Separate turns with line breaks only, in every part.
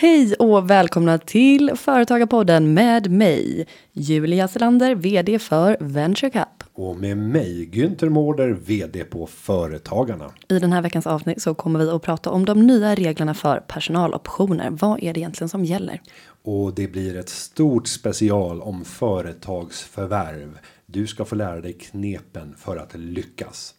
Hej och välkomna till Företagarpodden med mig, Julia Selander, vd för Venture Cup.
Och med mig Günther Mårder, vd på Företagarna.
I den här veckans avsnitt så kommer vi att prata om de nya reglerna för personaloptioner. Vad är det egentligen som gäller?
Och det blir ett stort special om företagsförvärv. Du ska få lära dig knepen för att lyckas.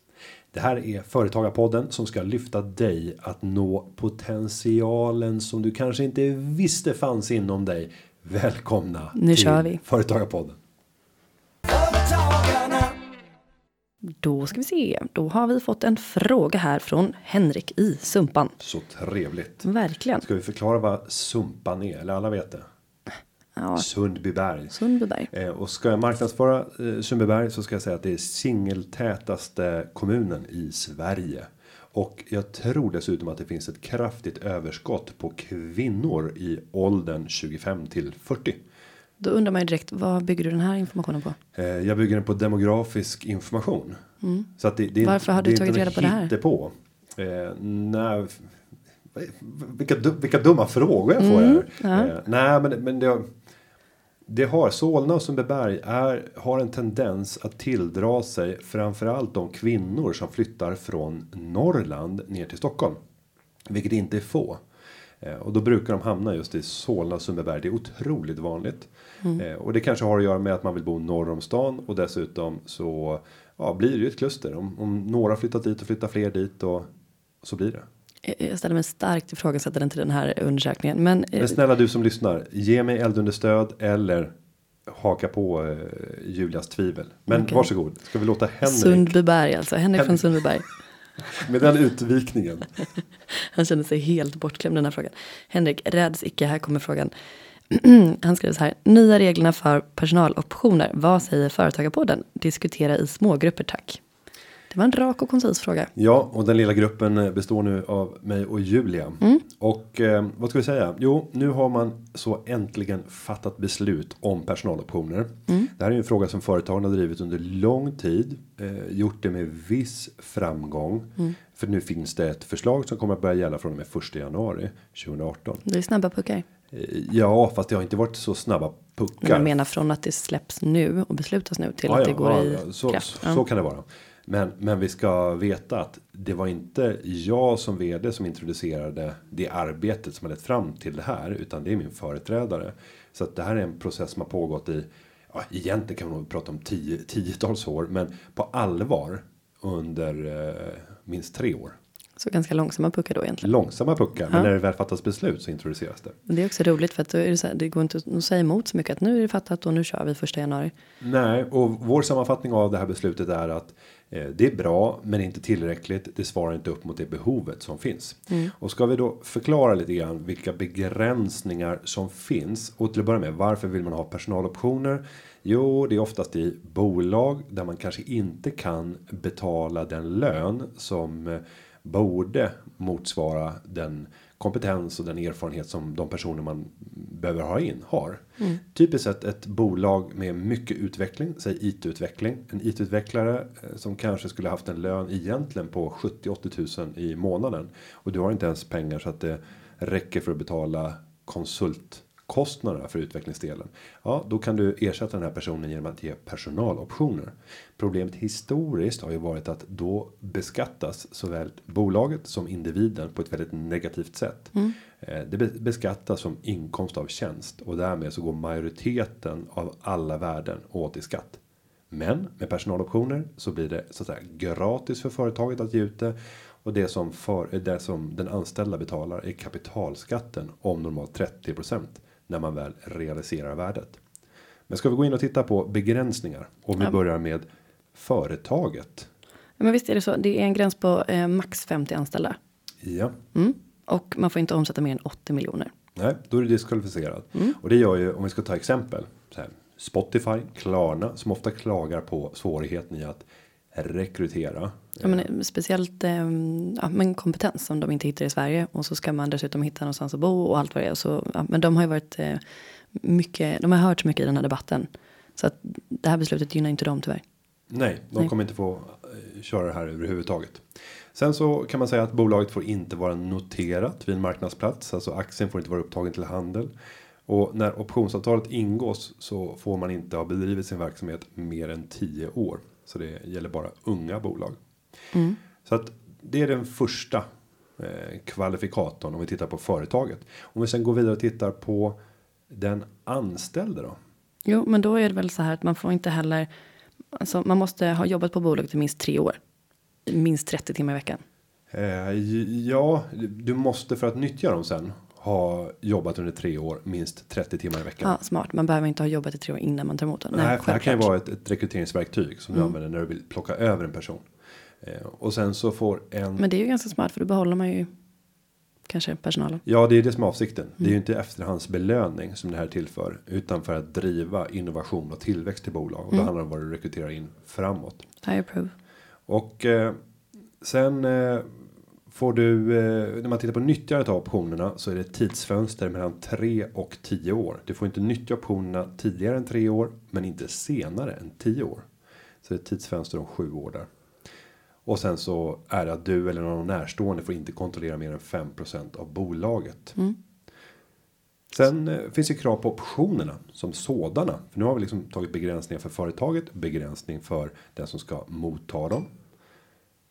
Det här är Företagarpodden som ska lyfta dig att nå potentialen som du kanske inte visste fanns inom dig. Välkomna
Nu
till
kör vi.
Företagarpodden.
Då ska vi se. Då har vi fått en fråga här från Henrik i Sumpan.
Så trevligt.
Verkligen.
Ska vi förklara vad Sumpan är? Eller alla vet det.
Ja,
Sundbyberg.
Sundbyberg.
Eh, och ska jag marknadsföra eh, Sundbyberg så ska jag säga att det är singeltätaste kommunen i Sverige. Och jag tror dessutom att det finns ett kraftigt överskott på kvinnor i åldern 25 till 40.
Då undrar man ju direkt, vad bygger du den här informationen på?
Eh, jag bygger den på demografisk information. Så att det, det, är-
Mm. Varför har du tagit reda på det här?
Eh, nej, vilka, vilka dumma frågor jag får
Mm,
här. Eh, nej, men, men det, det har Solna och Sundbyberg är, har en tendens att tilldra sig framförallt de kvinnor som flyttar från Norrland ner till Stockholm. Vilket inte är få. Eh, Och då brukar de hamna just i Solna och Sundbyberg. Det är otroligt vanligt. Eh, Och det kanske har att göra med att man vill bo norr om stan. Och dessutom så ja, blir det ju ett kluster. Om, om några flyttat dit och flyttar fler dit. Och så blir det.
Jag- Jag ställer mig starkt ifrågasättande till den här undersökningen. Men, eh,
Men snälla du som lyssnar. Ge mig eldunderstöd eller haka på eh, Julias tvivel. Men
Okej.
varsågod. Ska vi låta Henrik
Sundbyberg alltså, Henrik från
Henrik.
Sundbyberg.
med den utvikningen.
Han känner sig helt bortklämd den här frågan. Henrik, räds icke, här kommer frågan. Han skriver så här, nya reglerna för personaloptioner. Vad säger Företagarpodden? Diskutera i smågrupper tack. Det var en rak och koncis fråga.
Ja, och den lilla gruppen eh, består nu av mig och Julia. Och eh, vad ska vi säga? Jo, nu har man så äntligen fattat beslut om personaloptioner. Det här är ju en fråga som företagen har drivit under lång tid. Eh, gjort det med viss framgång. För nu finns det ett förslag som kommer att börja gälla från och med 1 januari 2018.
Det är snabba puckar.
Eh, ja, fast det har inte varit så snabba
Men
puckar.
jag menar från att det släpps nu och beslutas nu till
Ja,
att det
ja,
går
ja,
i
så,
kraft.
så, så kan det vara. Men, men vi ska veta att det var inte jag som vd som introducerade det arbetet som har lett fram till det här. Utan det är min företrädare. Så att det här är en process som har pågått i, ja, egentligen kan man nog prata om tio, tiotals år. Men på allvar under eh, minst tre år.
Så ganska långsamma puckar då egentligen.
Långsamma puckar, men
Ja.
när det väl fattas beslut så introduceras det.
Men det är också roligt för att då är det, så här, det går inte att säga emot så mycket att nu är det fattat och nu kör vi första januari.
Nej, och vår sammanfattning av det här beslutet är att det är bra, men inte tillräckligt. Det svarar inte upp mot det behovet som finns. Och ska vi då förklara lite grann vilka begränsningar som finns och till att börja med varför vill man ha personaloptioner? Jo, det är oftast i bolag där man kanske inte kan betala den lön som eh, borde motsvara den kompetens och den erfarenhet som de personer man behöver ha in har. Typiskt sett ett bolag med mycket utveckling, säg IT-utveckling. En IT-utvecklare eh, som kanske skulle haft en lön egentligen på 70-80 tusen i månaden. Och du har inte ens pengar så att det räcker för att betala konsultkostnaderna för utvecklingsdelen. Ja, då kan du ersätta den här personen genom att ge personaloptioner. Problemet historiskt har ju varit att då beskattas såväl bolaget som individen på ett väldigt negativt sätt. Eh, Det be- beskattas som inkomst av tjänst och därmed så går majoriteten av alla värden åt i skatt. Men med personaloptioner så blir det så att säga gratis för företaget att ge ut det. Och det som, för, det som den anställda betalar är kapitalskatten om normalt 30% när man väl realiserar värdet. Men ska vi gå in och titta på begränsningar om vi
Ja.
börjar med företaget.
Men visst är det så. Det är en gräns på eh, max 50 anställda.
Ja,
Mm. Och man får inte omsätta mer än 80 miljoner.
nej, då är det diskvalificerat. Och det gör ju om vi ska ta exempel. Här, Spotify, Klarna som ofta klagar på svårigheten i att rekrytera.
Ja, men, eh, speciellt eh, ja, men kompetens som de inte hittar i Sverige. Och så ska man dessutom hitta någonstans att bo och allt vad det är. Så, ja, men de har ju varit eh, mycket, de har hört så mycket i den här debatten. Så att det här beslutet gynnar inte dem tyvärr.
Nej, de
Nej.
kommer inte få eh, köra det här överhuvudtaget. Sen så kan man säga att bolaget får inte vara noterat vid en marknadsplats, alltså aktien får inte vara upptagen till handel. Och när optionsavtalet ingås så får man inte ha bedrivit sin verksamhet mer än 10 år. Så det gäller bara unga bolag.
Mm.
Så att det är den första eh, kvalifikatorn om vi tittar på företaget. Om vi sen går vidare och tittar på den anställde då.
Jo, men då är det väl så här att man får inte heller. Alltså, man måste ha jobbat på bolaget i minst tre år. Minst 30 timmar i veckan.
Eh, ja, du måste för att nyttja dem sen ha jobbat under tre år minst 30 timmar i veckan.
Ja, smart. Man behöver inte ha jobbat i tre år innan man tar emot den.
Nej, för det här kan ju vara ett, ett rekryteringsverktyg som du använder när du vill plocka över en person. Eh, och sen så får en.
Men det är ju ganska smart för då behåller man ju kanske personalen.
Ja, det är det som är avsikten. Det är ju inte efterhandsbelöning som det här tillför. Utan för att driva innovation och tillväxt till bolag. Och då handlar det om vad du rekryterar in framåt.
I approve.
Och eh, sen eh, får du. Eh, när man tittar på nyttjandet av optionerna. Så är det tidsfönster mellan 3 och 10 år. Du får inte nyttja optionerna tidigare än 3 år. Men inte senare än 10 år. Så det är ett tidsfönster om 7 år där. Och sen så är det att du eller någon närstående får inte kontrollera mer än 5% av bolaget. Sen eh, finns det krav på optionerna som sådana. För nu har vi liksom tagit begränsningar för företaget, begränsning för den som ska motta dem.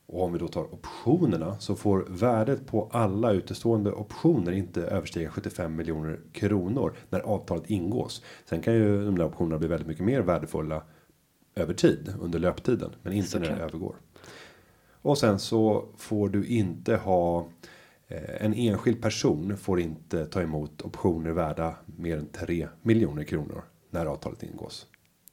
Och om vi då tar optionerna så får värdet på alla utestående optioner inte överstiga 75 miljoner kronor när avtalet ingås. Sen kan ju de där optionerna bli väldigt mycket mer värdefulla över tid under löptiden, men inte när det övergår. Och sen så får du inte ha eh, en enskild person får inte ta emot optioner värda mer än 3 miljoner kronor när avtalet ingås.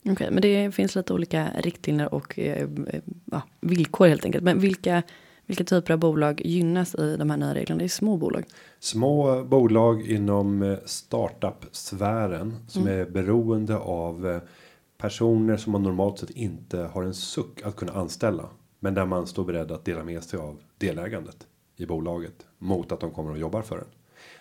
Okej, men det finns lite olika riktlinjer och eh, eh, ja, villkor helt enkelt. Men vilka, vilka typer av bolag gynnas i de här nya reglerna? Det är små bolag.
Små bolag inom eh, startup-sfären som är beroende av personer som man normalt sett inte har en suck att kunna anställa. Men där man står beredd att dela med sig av delägandet i bolaget mot att de kommer och jobbar för en.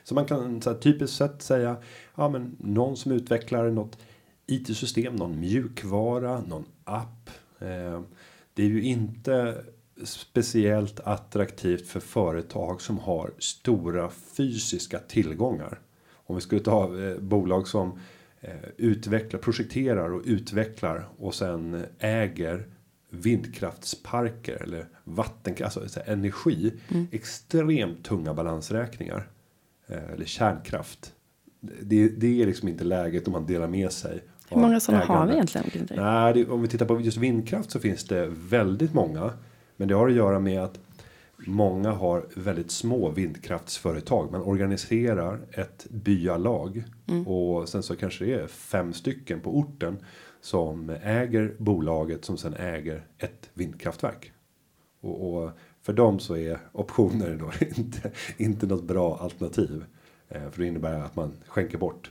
Så man kan så här, typiskt sett säga ja, men någon som utvecklar något IT-system, någon mjukvara, någon app. Eh, det är ju inte speciellt attraktivt för företag som har stora fysiska tillgångar. Om vi skulle ta eh, bolag som eh, utvecklar, projekterar och utvecklar och sen eh, äger vindkraftsparker eller vattenkraft, alltså energi. Extremt tunga balansräkningar. Eh, eller kärnkraft. Det, det är liksom inte läget om man delar med sig.
Hur många sådana har
ägande.
vi egentligen?
Nej, det, om vi tittar på just vindkraft så finns det väldigt många. Men det har att göra med att många har väldigt små vindkraftsföretag. Man organiserar ett byalag och sen så kanske det är fem stycken på orten som äger bolaget som sen äger ett vindkraftverk. Och, och för dem så är optioner då inte, inte något bra alternativ. Eh, för det innebär att man skänker bort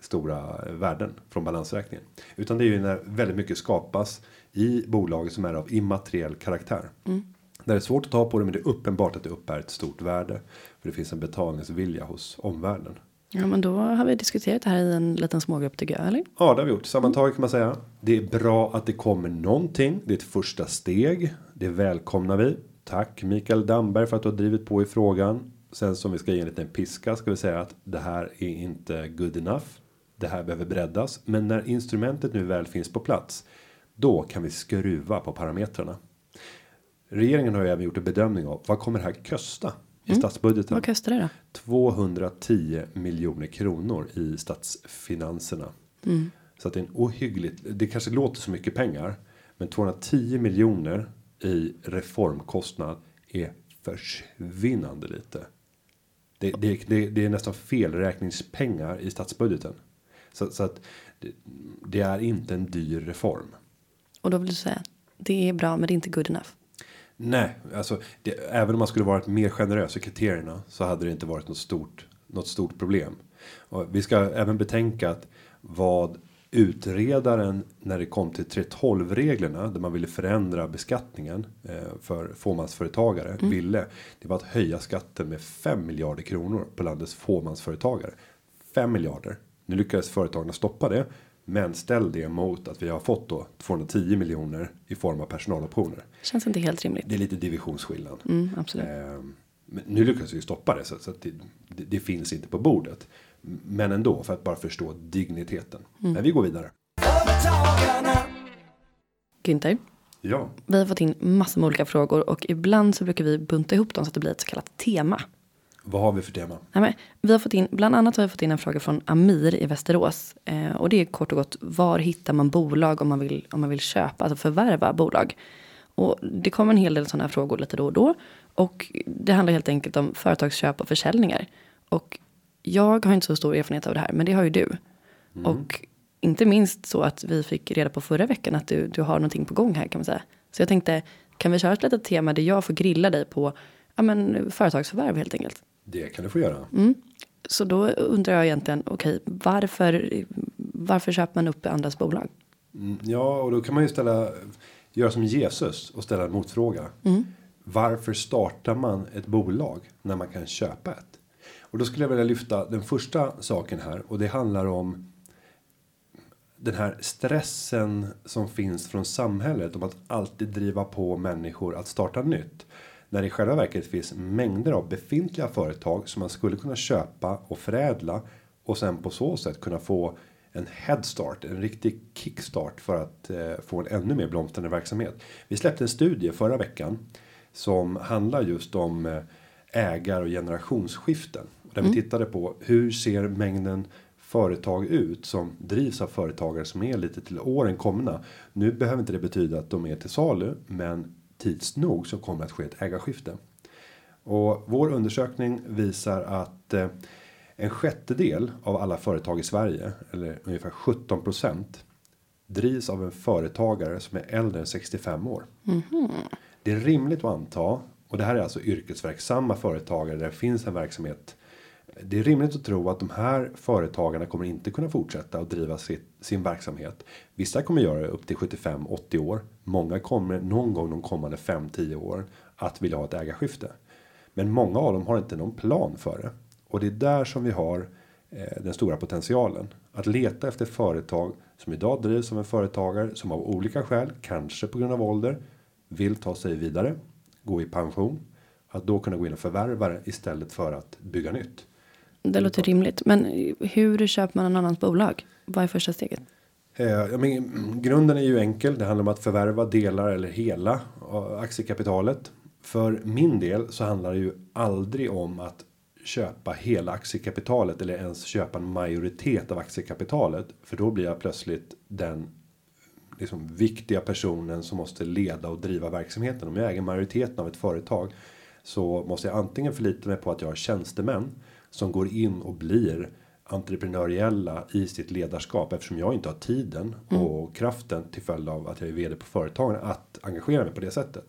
stora värden från balansräkningen. Utan det är ju när väldigt mycket skapas i bolaget som är av immateriell karaktär. Där det är svårt att ta på det men det är uppenbart att det uppbär ett stort värde. För det finns en betalningsvilja hos omvärlden.
Ja, men då har vi diskuterat det här i en liten smågrupp tycker jag, eller?
Ja, det har vi gjort. Sammantaget kan man säga. Det är bra att det kommer någonting. Det är ett första steg. Det välkomnar vi. Tack Mikael Damberg för att du har drivit på i frågan. Sen som vi ska ge en liten piska ska vi säga att det här är inte good enough. Det här behöver breddas. Men när instrumentet nu väl finns på plats. Då kan vi skruva på parametrarna. Regeringen har ju även gjort en bedömning av vad kommer det här kosta i statsbudgeten.
Vad kostar det då?
210 miljoner kronor i statsfinanserna. Så att det är en ohyggligt. Det kanske låter så mycket pengar. Men 210 miljoner i reformkostnad är försvinnande lite. Det, det, det, det är nästan felräkningspengar i statsbudgeten. Så, så att det, det är inte en dyr reform.
Och då vill du säga, det är bra men det är inte good enough.
Nej, alltså det, även om man skulle varit mer generös i kriterierna så hade det inte varit något stort, något stort problem. Och vi ska även betänka att vad utredaren när det kom till 3.12 reglerna där man ville förändra beskattningen eh, för fåmansföretagare ville det var att höja skatten med 5 miljarder kronor på landets fåmansföretagare. 5 miljarder. Nu lyckades företagen stoppa det Men ställ det mot att vi har fått då 210 miljoner i form av personaloptioner.
Känns inte helt rimligt.
Det är lite divisionsskillnad.
Mm, absolut.
Eh, men nu lyckas vi stoppa det så, så att det, det, det, finns inte på bordet. Men ändå för att bara förstå digniteten.
Mm.
Men vi går vidare.
Günther,
Ja,
vi har fått in massor med olika frågor och ibland så brukar vi bunta ihop dem så att det blir ett så kallat tema.
Vad har vi för tema?
Nej, men, vi har fått in, bland annat har vi fått in en fråga från Amir i Västerås. Eh, och det är kort och gott, var hittar man bolag om man vill, om man vill köpa, alltså förvärva bolag? Och det kommer en hel del sådana här frågor lite då och då. Och det handlar helt enkelt om företagsköp och försäljningar. Och jag har inte så stor erfarenhet av det här, men det har ju du. Och inte minst så att vi fick reda på förra veckan att du, du har någonting på gång här kan man säga. Så jag tänkte, kan vi köra ett litet tema där jag får grilla dig på ja, men, företagsförvärv helt enkelt?
Det kan du få göra.
Mm. Så då undrar jag egentligen, okej, varför, varför köper man upp andras bolag?
Mm, Ja, och då kan man ju ställa göra som Jesus och ställa en motfråga. Varför startar man ett bolag när man kan köpa ett? Och då skulle jag vilja lyfta den första saken här och det handlar om den här stressen som finns från samhället om att alltid driva på människor att starta nytt. När det i själva verket finns mängder av befintliga företag som man skulle kunna köpa och förädla och sen på så sätt kunna få en headstart, en riktig kickstart för att eh, få en ännu mer blomstrande verksamhet. Vi släppte en studie förra veckan som handlar just om eh, ägar och generationsskiften. Där vi tittade på hur ser mängden företag ut som drivs av företagare som är lite till åren komna. Nu behöver inte det betyda att de är till salu, men tids nog så kommer att ske ett ägarskifte. Och vår undersökning visar att eh, en sjättedel av alla företag i Sverige, eller ungefär 17% drivs av en företagare som är äldre än 65 år. Det är rimligt att anta, och det här är alltså yrkesverksamma företagare där det finns en verksamhet. Det är rimligt att tro att de här företagarna kommer inte kunna fortsätta att driva sitt, sin verksamhet. Vissa kommer göra det upp till 75-80 år. Många kommer någon gång de kommande 5-10 åren att vilja ha ett ägarskifte. Men många av dem har inte någon plan för det. Och det är där som vi har eh, den stora potentialen. Att leta efter företag som idag drivs som en företagare som av olika skäl, kanske på grund av ålder, vill ta sig vidare, gå i pension. Att då kunna gå in och förvärva det istället för att bygga nytt.
Det låter rimligt. Men hur köper man en annans bolag? Vad är första steget?
Eh, men, grunden är ju enkel. Det handlar om att förvärva delar eller hela aktiekapitalet. För min del så handlar det ju aldrig om att köpa hela aktiekapitalet eller ens köpa en majoritet av aktiekapitalet. För då blir jag plötsligt den liksom viktiga personen som måste leda och driva verksamheten. Om jag äger majoriteten av ett företag så måste jag antingen förlita mig på att jag har tjänstemän som går in och blir entreprenöriella i sitt ledarskap eftersom jag inte har tiden och kraften till följd av att jag är vd på företagen att engagera mig på det sättet.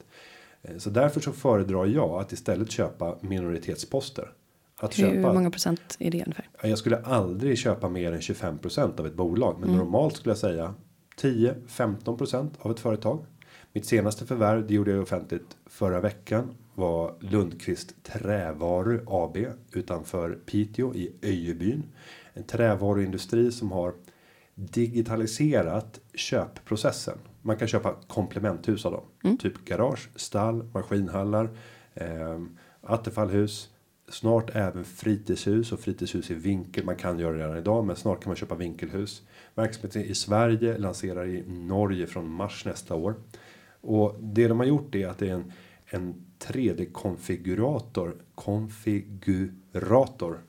Eh, Så därför så föredrar jag att istället köpa minoritetsposter. Att
Hur
köpa
många procent är det ungefär?
Ja, Jag skulle aldrig köpa mer än 25% av ett bolag. Men normalt skulle jag säga 10-15% av ett företag. Mitt senaste förvärv, det gjorde jag offentligt förra veckan. Var Lundqvist Trävaru AB utanför Piteå i Öjebyn. En trävaruindustri som har digitaliserat köpprocessen. Man kan köpa komplementhus av dem. Typ garage, stall, maskinhallar, eh, attefallhus. Snart även fritidshus och fritidshus i vinkel. Man kan göra det redan idag, men snart kan man köpa vinkelhus. Verksamheten i Sverige lanserar i Norge från mars nästa år. Och det de har gjort är att det är en, en 3D-konfigurator. Konfigurator.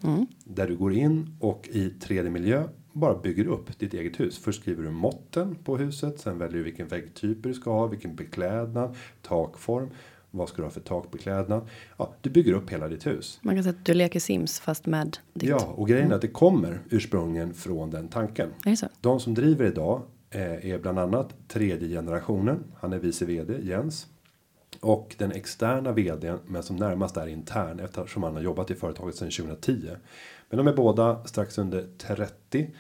Där du går in och i 3D-miljö bara bygger upp ditt eget hus. Först skriver du måtten på huset. Sen väljer du vilken väggtyp du ska ha. Vilken beklädnad. Takform. Vad ska du ha för takbeklädnad? Ja, du bygger upp hela ditt hus.
Man kan säga att du leker Sims fast med ditt.
Ja, och grejen är att det kommer ursprungligen från den tanken.
Är det så?
De som driver idag eh, är bland annat tredje generationen. Han är vice vd Jens. Och den externa vdn, men som närmast är intern eftersom han har jobbat i företaget sedan 2010. Men de är båda strax under 30.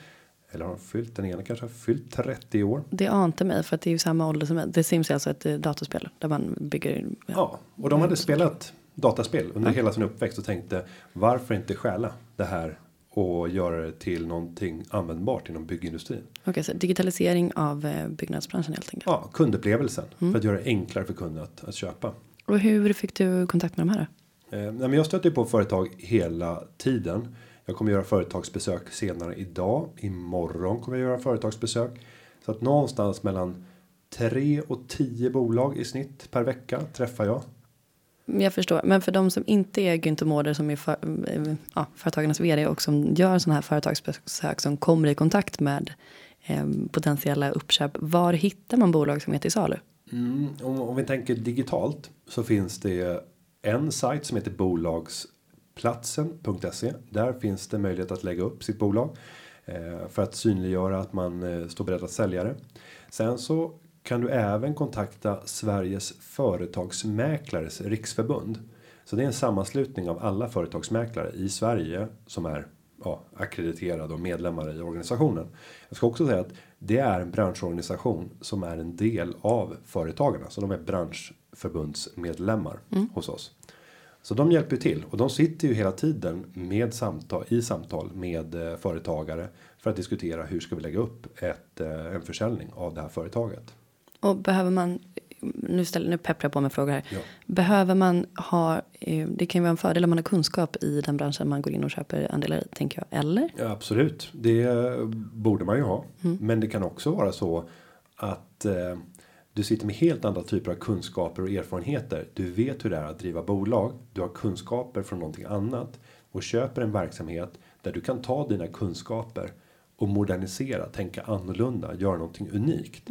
Eller har de fyllt, den ena kanske har fyllt 30 år.
Det ante mig för att det är ju samma ålder som mig. The Sims är alltså ett eh, datorspel där man bygger.
Ja, och de hade spelat dataspel under hela sin uppväxt och tänkte varför inte stjäla det här och göra det till någonting användbart inom byggindustrin.
Okej, så digitalisering av eh, byggnadsbranschen helt enkelt.
Ja, kundupplevelsen för att göra det enklare för kunden att, att köpa.
Och hur fick du kontakt med de här?
Eh, nej, men jag stöter på företag hela tiden. Jag kommer göra företagsbesök senare idag. Imorgon kommer jag göra företagsbesök. Så att någonstans mellan 3 och 10 bolag i snitt per vecka träffar jag.
Jag förstår, men för de som inte är Günther Mårder som är för, eh, ja, företagarnas vd och som gör sådana här företagsbesök som kommer i kontakt med eh, potentiella uppköp. Var hittar man bolag som är till salu?
Mm, om, om vi tänker digitalt så finns det en sajt som heter bolagsplatsen.se. Där finns det möjlighet att lägga upp sitt bolag eh, för att synliggöra att man eh, står beredd att sälja det. Sen så kan du även kontakta Sveriges företagsmäklares riksförbund. Så det är en sammanslutning av alla företagsmäklare i Sverige som är ja, akkrediterade och medlemmar i organisationen. Jag ska också säga att det är en branschorganisation som är en del av företagarna, så de är branschförbundsmedlemmar hos oss. Så de hjälper till och de sitter ju hela tiden med samtal i samtal med eh, företagare för att diskutera hur ska vi lägga upp ett eh, en försäljning av det här företaget.
Och behöver man, nu, ställer, nu pepprar jag på med frågor här.
Ja.
Behöver man ha, eh, det kan ju vara en fördel om man har kunskap i den branschen man går in och köper andelar i, tänker jag. Eller?
Ja, absolut, det borde man ju ha. Men det kan också vara så att eh, du sitter med helt andra typer av kunskaper och erfarenheter. Du vet hur det är att driva bolag. Du har kunskaper från någonting annat och köper en verksamhet där du kan ta dina kunskaper och modernisera, tänka annorlunda, göra någonting unikt.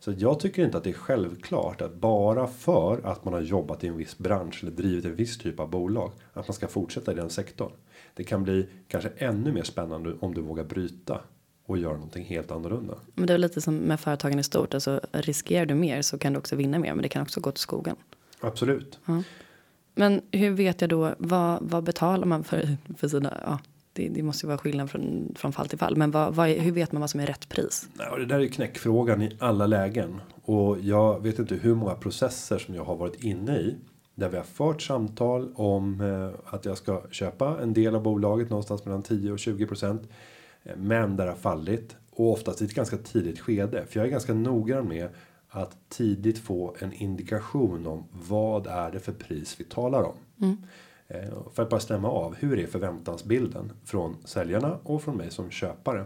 Så jag tycker inte att det är självklart att bara för att man har jobbat i en viss bransch eller drivit en viss typ av bolag att man ska fortsätta i den sektorn. Det kan bli kanske ännu mer spännande om du vågar bryta och göra någonting helt annorlunda.
Men det är lite som med företagen i stort. Alltså, riskerar du mer så kan du också vinna mer. Men det kan också gå till skogen.
Absolut.
Men hur vet jag då, vad, vad betalar man för, för sina, ja, det, det måste ju vara skillnad från, från fall till fall. Men vad, vad hur vet man vad som är rätt pris?
Och det där är knäckfrågan i alla lägen. Och jag vet inte hur många processer som jag har varit inne i. Där vi har fört samtal om eh, att jag ska köpa en del av bolaget någonstans mellan 10 och 20 procent. Eh, Men där det har fallit. Och oftast i ett ganska tidigt skede. För jag är ganska noggrann med att tidigt få en indikation om vad är det för pris vi talar om. Eh, För att bara stämma av hur är förväntansbilden från säljarna och från mig som köpare.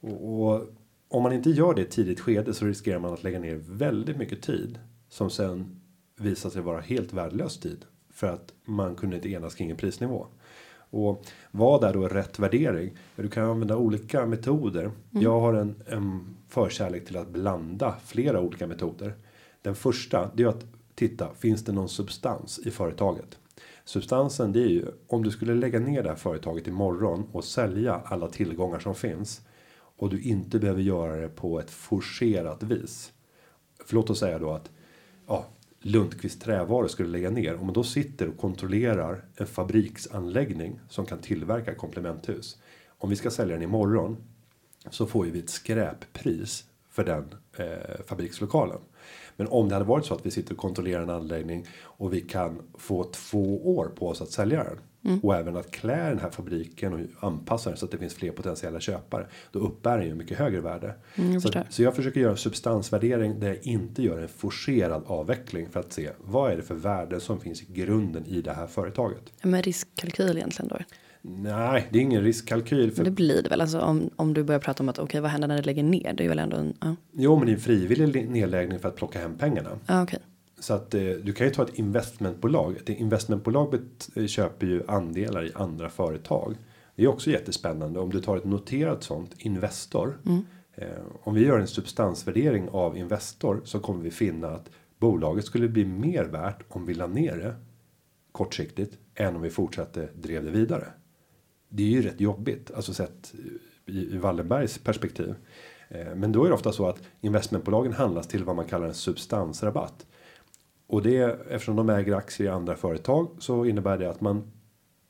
Och, och om man inte gör det i tidigt skede så riskerar man att lägga ner väldigt mycket tid som sen visar sig vara helt värdelös tid för att man kunde inte enas kring en prisnivå. Och vad är då rätt värdering? Du kan använda olika metoder. Jag har en, en förkärlek till att blanda flera olika metoder. Den första det är att titta, finns det någon substans i företaget? Substansen det är ju om du skulle lägga ner det här företaget imorgon och sälja alla tillgångar som finns. Och du inte behöver göra det på ett forcerat vis. För låt oss säga då att ja, Lundqvist trävaror skulle lägga ner. Om man då sitter och kontrollerar en fabriksanläggning som kan tillverka komplementhus. Om vi ska sälja den imorgon så får ju vi ett skräppris för den eh, fabrikslokalen. Men om det hade varit så att vi sitter och kontrollerar en anläggning och vi kan få två år på oss att sälja den. Och även att klä den här fabriken och anpassa den så att det finns fler potentiella köpare. Då uppbär den ju mycket högre värde.
jag
så, så jag försöker göra en substansvärdering där jag inte gör en forcerad avveckling. För att se vad är det för värden som finns i grunden i det här företaget.
Ja, Men riskkalkyl egentligen då?
Nej, det är ingen riskkalkyl. För
det blir det väl. Alltså om, om du börjar prata om att okej vad händer när det lägger ner? Det är väl ändå en, ja,
Jo, men det är en frivillig nedläggning för att plocka hem pengarna.
ja okej.
Så att eh, du kan ju ta ett investmentbolag. Ett investmentbolag eh, köper ju andelar i andra företag. Det är också jättespännande om du tar ett noterat sånt Investor. Eh, om vi gör en substansvärdering av Investor så kommer vi finna att bolaget skulle bli mer värt om vi la ner det kortsiktigt än om vi fortsatte drev det vidare. Det är ju rätt jobbigt, alltså sett i, i Wallenbergs perspektiv. Eh, men då är det ofta så att investmentbolagen handlas till vad man kallar en substansrabatt. Och det eftersom de äger aktier i andra företag så innebär det att man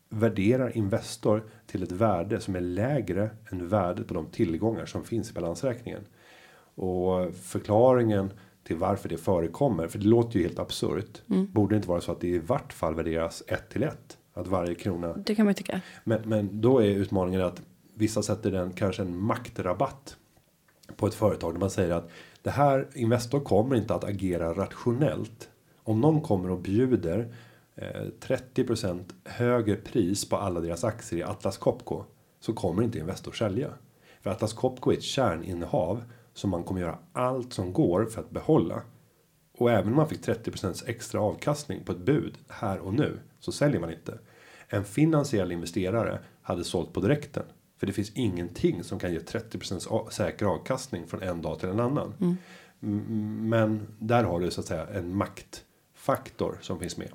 värderar Investor till ett värde som är lägre än värdet på de tillgångar som finns i balansräkningen. Och förklaringen till varför det förekommer, för det låter ju helt absurt. Borde det inte vara så att det i vart fall värderas ett till ett Att varje krona.
Det kan man tycka.
Men, men då är utmaningen att vissa sätter den kanske en maktrabatt. På ett företag där man säger att det här Investor kommer inte att agera rationellt. Om någon kommer och bjuder eh, 30% högre pris på alla deras aktier i Atlas Copco. Så kommer inte Investor sälja. För Atlas Copco är ett kärninnehav som man kommer göra allt som går för att behålla. Och även om man fick 30% extra avkastning på ett bud här och nu så säljer man inte. En finansiell investerare hade sålt på direkten. För det finns ingenting som kan ge 30% säker avkastning från en dag till en annan. Mm. Men där har du så att säga en maktfaktor som finns med.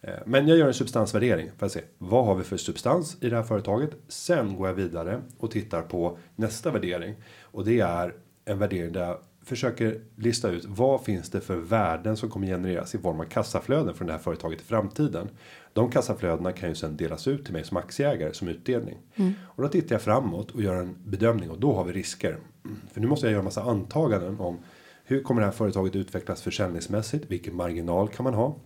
Eh, men jag gör en substansvärdering för att se vad har vi för substans i det här företaget. Sen går jag vidare och tittar på nästa värdering och det är en värdering där försöker lista ut vad finns det för värden som kommer genereras i form av kassaflöden från det här företaget i framtiden. De kassaflödena kan ju sen delas ut till mig som aktieägare som utdelning. Mm. Och då tittar jag framåt och gör en bedömning och då har vi risker. För nu måste jag göra massa antaganden om hur kommer det här företaget utvecklas försäljningsmässigt? Vilken marginal kan man ha?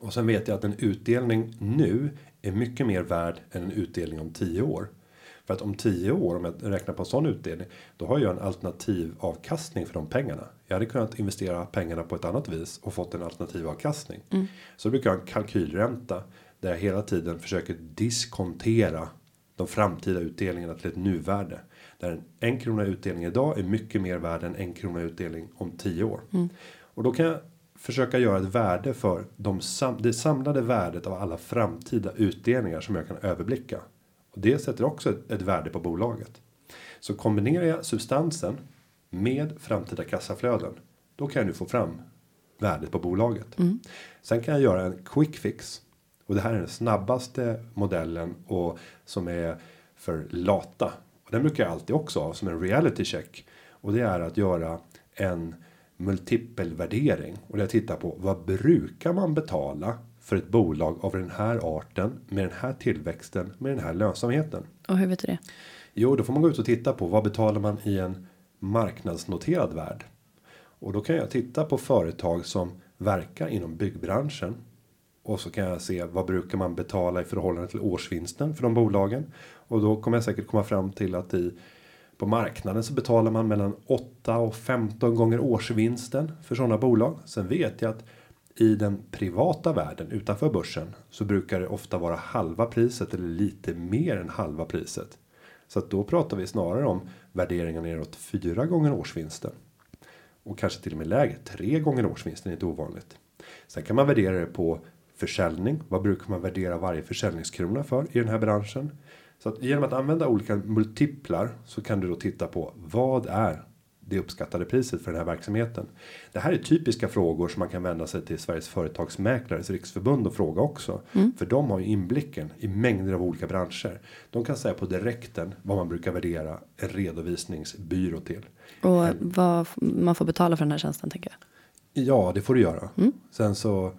Och sen vet jag att en utdelning nu är mycket mer värd än en utdelning om 10 år. För att om 10 år, om jag räknar på en sån utdelning, då har jag en alternativ avkastning för de pengarna. Jag hade kunnat investera pengarna på ett annat vis och fått en alternativ avkastning. Mm. Så då brukar jag ha en kalkylränta där jag hela tiden försöker diskontera de framtida utdelningarna till ett nuvärde. Där en, en krona utdelning idag är mycket mer värd än en krona utdelning om 10 år. Mm. Och då kan jag försöka göra ett värde för de sam det samlade värdet av alla framtida utdelningar som jag kan överblicka. Och det sätter också ett, ett värde på bolaget. Så kombinerar jag substansen med framtida kassaflöden. Då kan jag nu få fram värdet på bolaget. Mm. Sen kan jag göra en quick fix. Och det här är den snabbaste modellen och som är för lata. Och den brukar jag alltid också ha som en reality check. Och det är att göra en multipelvärdering och jag tittar på vad brukar man betala för ett bolag av den här arten med den här tillväxten med den här lönsamheten.
Och hur vet du det?
Jo, då får man gå ut och titta på vad betalar man i en marknadsnoterad värld. Och då kan jag titta på företag som verkar inom byggbranschen. Och så kan jag se vad brukar man betala i förhållande till årsvinsten för de bolagen. Och då kommer jag säkert komma fram till att i på marknaden så betalar man mellan 8 och 15 gånger årsvinsten för sådana bolag. Sen vet jag att i den privata världen utanför börsen så brukar det ofta vara halva priset eller lite mer än halva priset. Så att då pratar vi snarare om värderingar neråt fyra gånger årsvinsten. Och kanske till och med lägre, tre gånger årsvinsten är inte ovanligt. Sen kan man värdera det på försäljning. Vad brukar man värdera varje försäljningskrona för i den här branschen? Så att genom att använda olika multiplar så kan du då titta på vad är det uppskattade priset för den här verksamheten. Det här är typiska frågor som man kan vända sig till Sveriges företagsmäklares riksförbund och fråga också. Mm. För de har ju inblicken i mängder av olika branscher. De kan säga på direkten vad man brukar värdera en redovisningsbyrå till.
Och vad man får betala för den här tjänsten tänker jag.
Ja, det får du göra. Mm. Sen så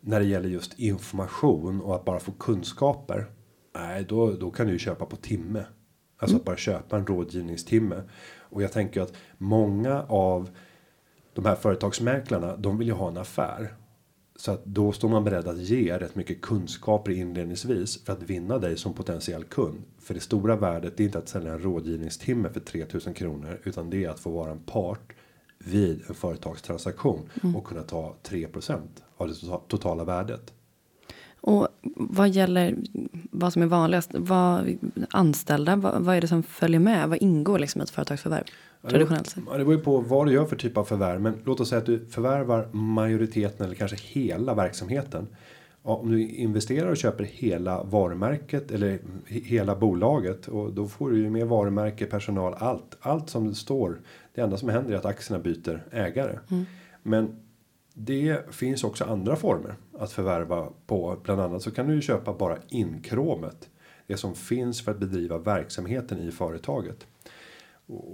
när det gäller just information och att bara få kunskaper Nej, då, då kan du ju köpa på timme. Alltså mm. att bara köpa en rådgivningstimme. Och jag tänker att många av de här företagsmäklarna, de vill ju ha en affär. Så att då står man beredd att ge rätt mycket kunskaper inledningsvis för att vinna dig som potentiell kund. För det stora värdet är inte att sälja en rådgivningstimme för 3000 kronor utan det är att få vara en part vid en företagstransaktion mm. och kunna ta 3% av det totala värdet.
Och vad gäller vad som är vanligast, vad, anställda, vad, vad är det som följer med? Vad ingår liksom i ett företagsförvärv? Traditionellt sett.
Det beror ju på vad du gör för typ av förvärv. Men låt oss säga att du förvärvar majoriteten eller kanske hela verksamheten. Ja, om du investerar och köper hela varumärket eller hela bolaget och då får du ju med varumärke, personal, allt. Allt som det står. Det enda som händer är att aktierna byter ägare. Mm. Men det finns också andra former att förvärva på. Bland annat så kan du ju köpa bara inkråmet. Det som finns för att bedriva verksamheten i företaget.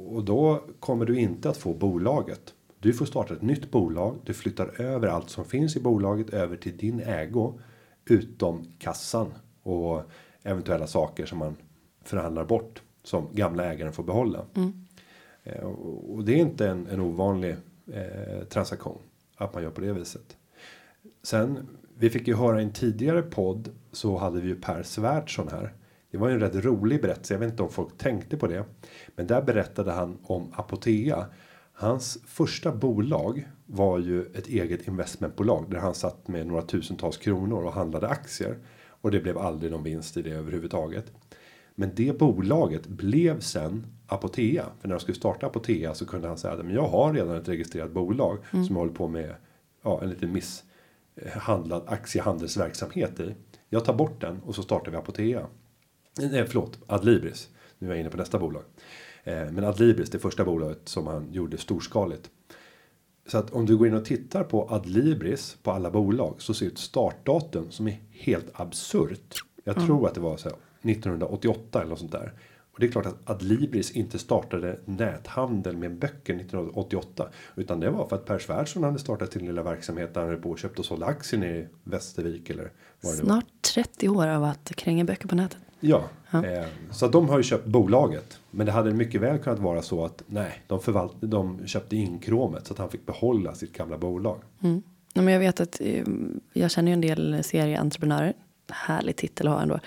Och då kommer du inte att få bolaget. Du får starta ett nytt bolag. Du flyttar över allt som finns i bolaget över till din ägo. Utom kassan och eventuella saker som man förhandlar bort. Som gamla ägaren får behålla. Mm. Eh, och det är inte en, en ovanlig eh, transaktion att man gör på det viset. Sen vi fick ju höra i en tidigare podd så hade vi ju Per Svärdson här. Det var ju en rätt rolig berättelse. Jag vet inte om folk tänkte på det, men där berättade han om Apotea. Hans första bolag var ju ett eget investmentbolag där han satt med några tusentals kronor och handlade aktier och det blev aldrig någon vinst i det överhuvudtaget. Men det bolaget blev sen Apotea. För när de skulle starta Apotea så kunde han säga att jag har redan ett registrerat bolag mm. som håller på med ja, en liten misshandlad aktiehandelsverksamhet i. Jag tar bort den och så startar vi Apotea. Nej, förlåt, Adlibris. Nu är jag inne på nästa bolag. Eh, men Adlibris, det första bolaget som han gjorde storskaligt. Så att om du går in och tittar på Adlibris på alla bolag så ser ett startdatum som är helt absurt. Jag mm. tror att det var så här 1988 eller något sånt där. Och det är klart att Adlibris inte startade näthandel med böcker 1988. Utan det var för att Per Svärdson hade startat sin lilla verksamhet där han hade på och köpt och sålde aktier i Västervik eller
vad det Snart 30 år av att kränga böcker på nätet.
Ja, ja. Eh, så de har ju köpt bolaget. Men det hade mycket väl kunnat vara så att nej, de förvalt, de köpte in kromet så att han fick behålla sitt gamla bolag.
Mm. men jag vet att eh, jag känner ju en del serieentreprenörer. Härlig titel att ha ändå.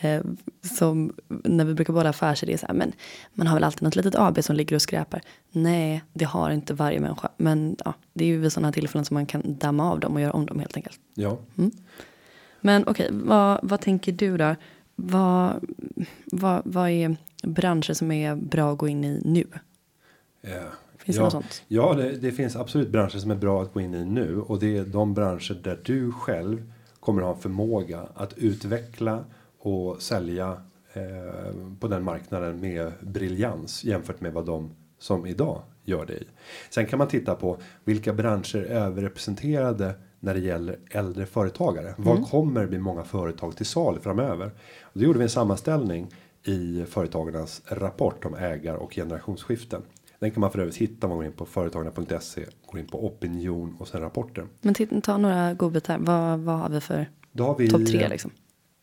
Eh, som när vi brukar båda affärsidéer så här, men man har väl alltid något litet AB som ligger och skräpar. Nej, det har inte varje människa. Men ja, det är ju vid sådana tillfällen som man kan damma av dem och göra om dem helt enkelt.
Ja.
Mm. Men okej, okay, vad, vad tänker du då? Vad, vad, vad är branscher som är bra att gå in i nu?
Yeah.
Finns
ja,
det något sånt?
Ja, det, det, finns absolut branscher som är bra att gå in i nu och det är de branscher där du själv kommer ha förmåga att utveckla och sälja eh, på den marknaden med briljans jämfört med vad de som idag gör det i. Sen kan man titta på vilka branscher är överrepresenterade när det gäller äldre företagare. Mm. Var kommer bli många företag till salu framöver? Och då gjorde vi en sammanställning i företagarnas rapport om ägar och generationsskiften. Den kan man för övrigt hitta om man går in på företagarna.se, går in på opinion och sen rapporter.
Men ta några godbitar. Vad, vad har vi för topp tre liksom?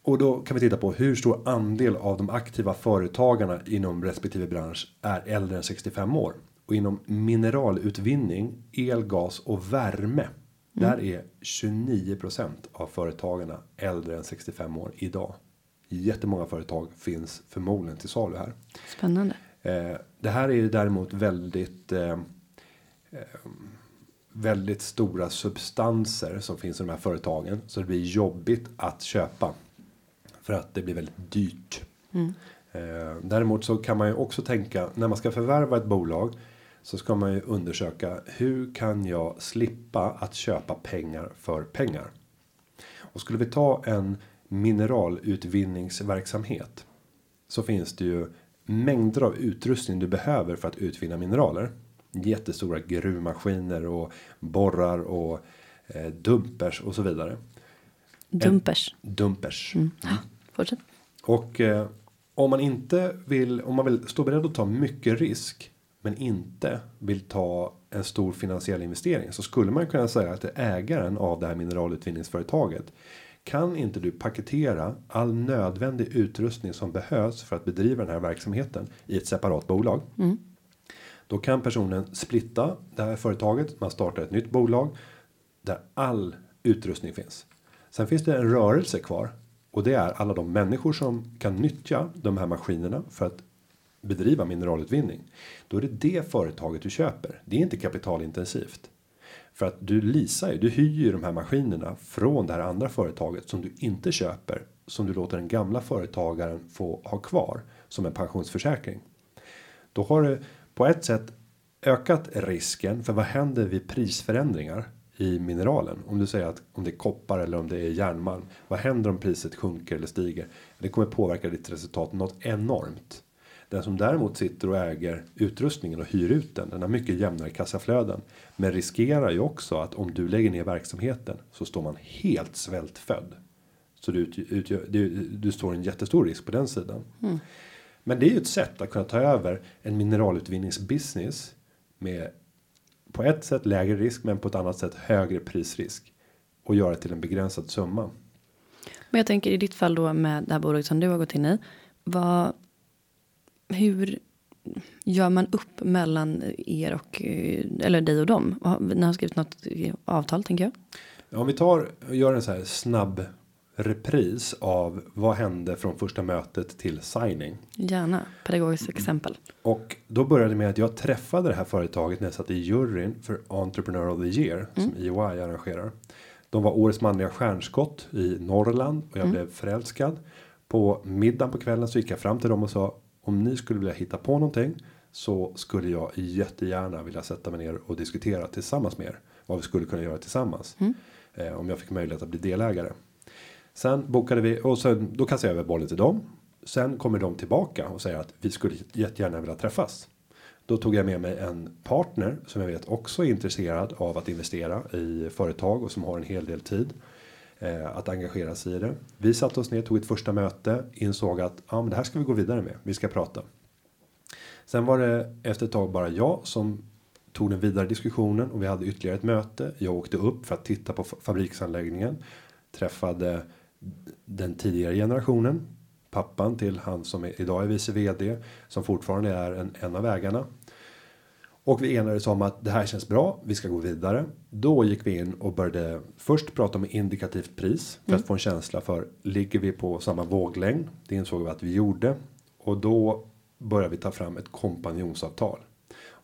Och då kan vi titta på hur stor andel av de aktiva företagarna inom respektive bransch är äldre än 65 år. Och inom mineralutvinning, el, gas och värme Mm. Där är 29% av företagarna äldre än 65 år idag. Jättemånga företag finns förmodligen till salu här.
Spännande.
Eh, det här är ju däremot väldigt eh, eh, väldigt stora substanser som finns i de här företagen så det blir jobbigt att köpa för att det blir väldigt dyrt. Mm. Eh, däremot så kan man ju också tänka när man ska förvärva ett bolag så ska man ju undersöka hur kan jag slippa att köpa pengar för pengar? Och skulle vi ta en mineralutvinningsverksamhet så finns det ju mängder av utrustning du behöver för att utvinna mineraler. Jättestora gruvmaskiner och borrar och eh, dumpers och så vidare.
Dumpers.
En, dumpers.
Mm. Fortsätt.
Och eh, om man inte vill, om man vill stå beredd att ta mycket risk men inte vill ta en stor finansiell investering så skulle man kunna säga att ägaren av det här mineralutvinningsföretaget kan inte du paketera all nödvändig utrustning som behövs för att bedriva den här verksamheten i ett separat bolag. Mm. Då kan personen splitta det här företaget. Man startar ett nytt bolag där all utrustning finns. Sen finns det en rörelse kvar och det är alla de människor som kan nyttja de här maskinerna för att bedriva mineralutvinning. Då är det det företaget du köper. Det är inte kapitalintensivt. För att du leasar ju, du hyr ju de här maskinerna från det här andra företaget som du inte köper. Som du låter den gamla företagaren få ha kvar som en pensionsförsäkring. Då har du på ett sätt ökat risken för vad händer vid prisförändringar i mineralen? Om du säger att om det är koppar eller om det är järnmalm. Vad händer om priset sjunker eller stiger? Det kommer påverka ditt resultat något enormt. Den som däremot sitter och äger utrustningen och hyr ut den. Den har mycket jämnare kassaflöden. Men riskerar ju också att om du lägger ner verksamheten så står man helt svältfödd. Så du, utgör, du, du står en jättestor risk på den sidan. Mm. Men det är ju ett sätt att kunna ta över en mineralutvinningsbusiness. Med på ett sätt lägre risk men på ett annat sätt högre prisrisk. Och göra det till en begränsad summa.
Men jag tänker i ditt fall då med det här bolaget som du har gått in i. Vad hur gör man upp mellan er och eller dig och dem? Ni har skrivit något avtal tänker jag.
Om vi tar och gör en så här snabb repris av vad hände från första mötet till signing.
Gärna pedagogiskt exempel.
Och då började med att jag träffade det här företaget när jag satt i juryn för Entrepreneur of the Year som EY arrangerar. De var årets manliga stjärnskott i Norrland och jag blev förälskad. På middagen på kvällen så gick jag fram till dem och sa om ni skulle vilja hitta på någonting så skulle jag jättegärna vilja sätta mig ner och diskutera tillsammans med er vad vi skulle kunna göra tillsammans. Eh, om jag fick möjlighet att bli delägare. Sen bokade vi och sen då kastade jag över bollen till dem. Sen kommer de tillbaka och säger att vi skulle jättegärna vilja träffas. Då tog jag med mig en partner som jag vet också är intresserad av att investera i företag och som har en hel del tid eh, att engagera sig i det. Vi satte oss ner, tog ett första möte, insåg att ja, men det här ska vi gå vidare med. Vi ska prata. Sen var det efter ett tag bara jag som tog den vidare diskussionen och vi hade ytterligare ett möte. Jag åkte upp för att titta på fabriksanläggningen. Träffade den tidigare generationen. Pappan till han som är, idag är vice vd. Som fortfarande är en, en av ägarna. Och vi enades om att det här känns bra. Vi ska gå vidare. Då gick vi in och började först prata om indikativt pris. För att få en känsla för ligger vi på samma våglängd. Det insåg vi att vi gjorde. Och då började vi ta fram ett kompanjonsavtal.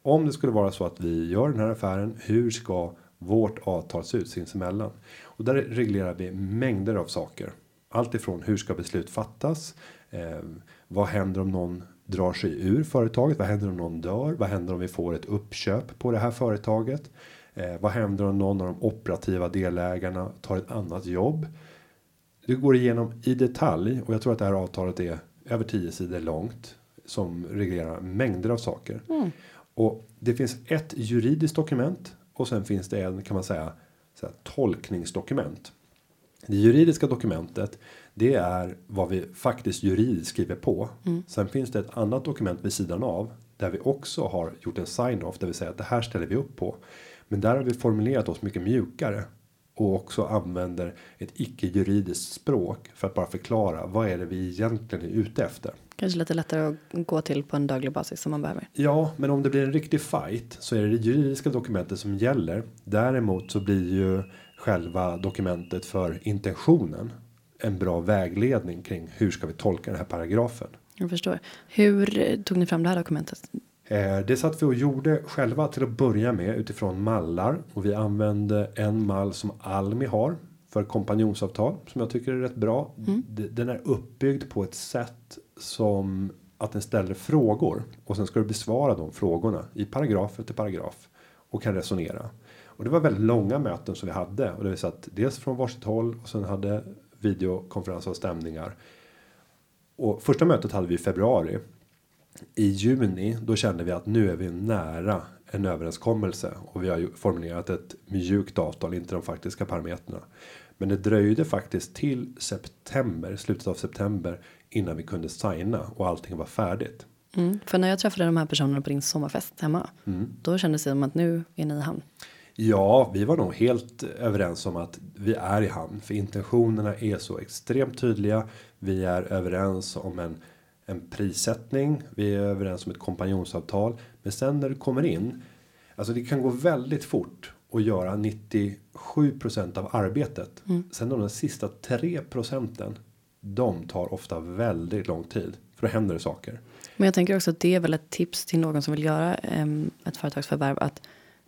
Om det skulle vara så att vi gör den här affären. Hur ska vårt avtal se ut sinsemellan? Och där reglerar vi mängder av saker. Allt ifrån hur ska beslut fattas? Eh, vad händer om någon drar sig ur företaget? Vad händer om någon dör? Vad händer om vi får ett uppköp på det här företaget? Eh, vad händer om någon av de operativa delägarna tar ett annat jobb? Det går igenom i detalj och jag tror att det här avtalet är över 10 sidor långt som reglerar mängder av saker. Och det finns ett juridiskt dokument och sen finns det en kan man säga så här, tolkningsdokument. Det juridiska dokumentet det är vad vi faktiskt juridiskt skriver på. Sen finns det ett annat dokument vid sidan av där vi också har gjort en sign off, det vill säga att det här ställer vi upp på. Men där har vi formulerat oss mycket mjukare och också använder ett icke juridiskt språk för att bara förklara vad är det vi egentligen är ute efter.
Kanske lite lättare att gå till på en daglig basis som man behöver.
Ja, men om det blir en riktig fight så är det det juridiska dokumentet som gäller. Däremot så blir ju själva dokumentet för intentionen en bra vägledning kring hur ska vi tolka den här paragrafen.
Jag förstår. Hur tog ni fram det här dokumentet?
Eh, Det satt vi och gjorde själva till att börja med utifrån mallar och vi använde en mall som Almi har för kompanjonsavtal som jag tycker är rätt bra. D- Den är uppbyggd på ett sätt som att den ställer frågor och sen ska du besvara de frågorna i paragraf efter paragraf och kan resonera. Och det var väldigt långa möten som vi hade och det vi satt dels från varsitt håll och sen hade videokonferenser och stämningar. Och första mötet hade vi i februari i juni då kände vi att nu är vi nära en överenskommelse och vi har ju formulerat ett mjukt avtal, inte de faktiska parametrarna. Men det dröjde faktiskt till september, slutet av september innan vi kunde signa och allting var färdigt.
Mm. För när jag träffade de här personerna på din sommarfest hemma. Då kändes det som att nu är ni i hamn.
Ja, vi var nog helt överens om att vi är i hamn för intentionerna är så extremt tydliga. Vi är överens om en en prissättning. Vi är överens om ett kompanjonsavtal, men sen när det kommer in. Alltså det kan gå väldigt fort och göra 97% av arbetet. Sen de sista 3 procenten. De tar ofta väldigt lång tid för då händer det saker.
Men jag tänker också att det är väl ett tips till någon som vill göra ehm, ett företagsförvärv att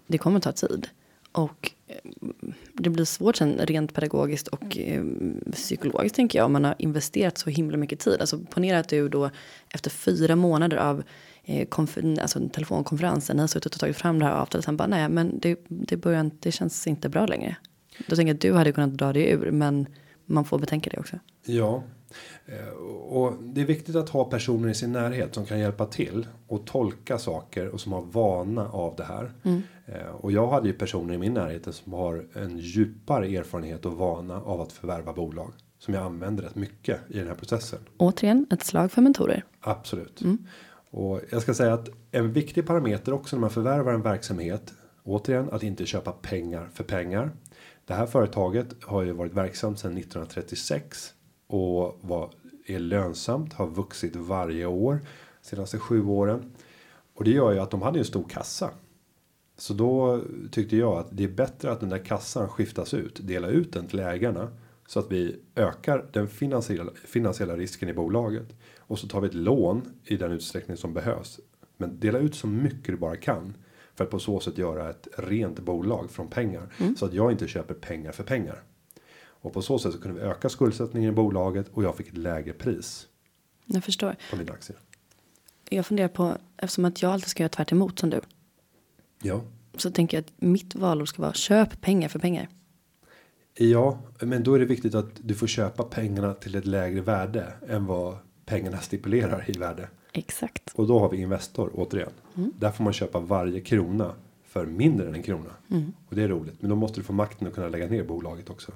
det kommer ta tid. Och ehm, det blir svårt sen rent pedagogiskt och ehm, psykologiskt tänker jag om man har investerat så himla mycket tid. Alltså ponera att du då efter fyra månader av eh, alltså telefonkonferensen, ni har suttit och tagit fram det här avtalet. Sen bara nej men det, det, börjar, det känns inte bra längre. Då tänker jag att du hade kunnat dra det ur men man får betänka det också.
Ja, eh, och det är viktigt att ha personer i sin närhet som kan hjälpa till och tolka saker och som har vana av det här. Eh, Och jag hade ju personer i min närhet som har en djupare erfarenhet och vana av att förvärva bolag som jag använder rätt mycket i den här processen.
Återigen ett slag för mentorer.
Absolut. Och jag ska säga att en viktig parameter också när man förvärvar en verksamhet. Återigen att inte köpa pengar för pengar. Det här företaget har ju varit verksamt sedan 1936 och var, är lönsamt, har vuxit varje år senaste sju åren. Och det gör ju att de hade en stor kassa. Så då tyckte jag att det är bättre att den där kassan skiftas ut, dela ut den till ägarna så att vi ökar den finansiella finansiella risken i bolaget och så tar vi ett lån i den utsträckning som behövs. Men dela ut så mycket du bara kan för att på så sätt göra ett rent bolag från pengar så att jag inte köper pengar för pengar. Och på så sätt så kunde vi öka skuldsättningen i bolaget och jag fick ett lägre pris
Jag förstår.
på mina aktier.
Jag funderar på, eftersom att jag alltid ska göra tvärt emot som du.
Ja,
Så tänker jag att mitt valord ska vara köp pengar för pengar.
Ja, men då är det viktigt att du får köpa pengarna till ett lägre värde än vad pengarna stipulerar i värde.
Exakt.
Och då har vi Investor återigen. Där får man köpa varje krona för mindre än en krona. Och det är roligt. Men då måste du få makten att kunna lägga ner bolaget också.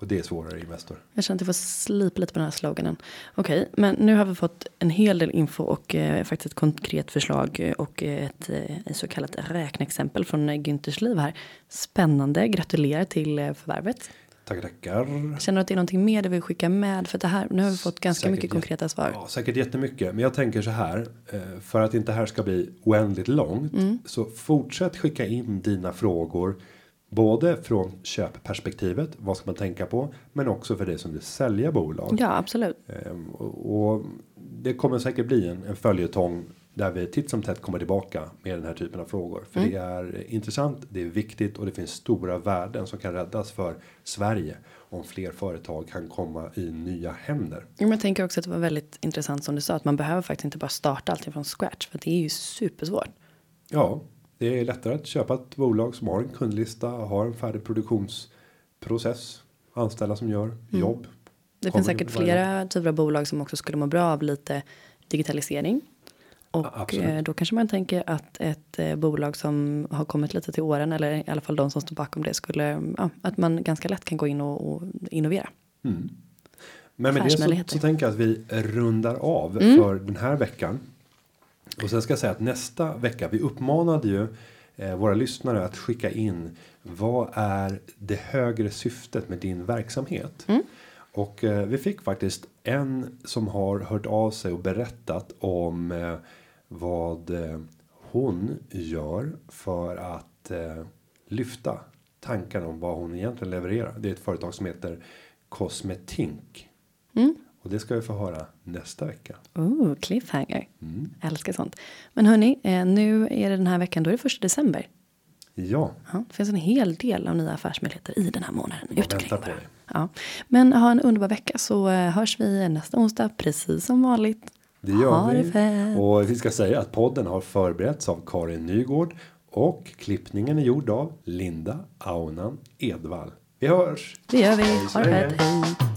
Och det är svårare i Investor.
Jag känner att jag får slipa lite på den här sloganen. Okej, men nu har vi fått en hel del info och eh, faktiskt ett konkret förslag och eh, ett, eh, så kallat räkneexempel från Günthers liv här. Spännande, gratulerar till eh, förvärvet.
Tackar, tackar.
Känner du att det är någonting mer du vill skicka med? För det här, nu har vi fått ganska
Säkert
mycket konkreta svar.
Ja, säkert jättemycket. Men jag tänker så här. eh, För att inte här ska bli oändligt långt. Så fortsätt skicka in dina frågor. Både från köpperspektivet. Vad ska man tänka på? Men också för dig som vill sälja bolag.
Ja, absolut.
Ehm, och det kommer säkert bli en, en följetong. Där vi titt som tätt kommer tillbaka med den här typen av frågor. För det är intressant, det är viktigt och det finns stora värden som kan räddas för Sverige. Om fler företag kan komma i nya händer.
Jag tänker också att det var väldigt intressant som du sa. Att man behöver faktiskt inte bara starta allting från scratch. För det är ju supersvårt.
Ja, det är lättare att köpa ett bolag som har en kundlista, har en färdig produktionsprocess, anställda som gör jobb.
Det finns säkert flera typer av bolag som också skulle må bra av lite digitalisering. Och
absolut.
eh, då kanske man tänker att ett eh, bolag som har kommit lite till åren eller i alla fall de som står bakom det skulle ja, att man ganska lätt kan gå in och, och innovera.
Men med det så, så tänker jag att vi rundar av för den här veckan. Och sen ska jag säga att nästa vecka, vi uppmanade ju eh, våra lyssnare att skicka in vad är det högre syftet med din verksamhet? Och eh, vi fick faktiskt en som har hört av sig och berättat om vad eh, hon gör för att eh, lyfta tankarna om vad hon egentligen levererar. Det är ett företag som heter Cosmetink. Och det ska vi få höra nästa vecka.
Oh, cliffhanger.
Mm.
Älskar sånt. Men hörni, eh, nu är det den här veckan, då är det första december.
Ja,
Ja, det finns en hel del av nya affärsmöjligheter i den här månaden. Ut
väntar
omkring
på
bara. Ja. Men ha en underbar vecka så hörs vi nästa onsdag precis som vanligt.
Det gör
ha det
vi.
fett.
Och vi ska säga att podden har förberetts av Karin Nygård. Och klippningen är gjord av Linda Aunan Edvall. Vi hörs!
Det gör vi. Ha det fett. Hej.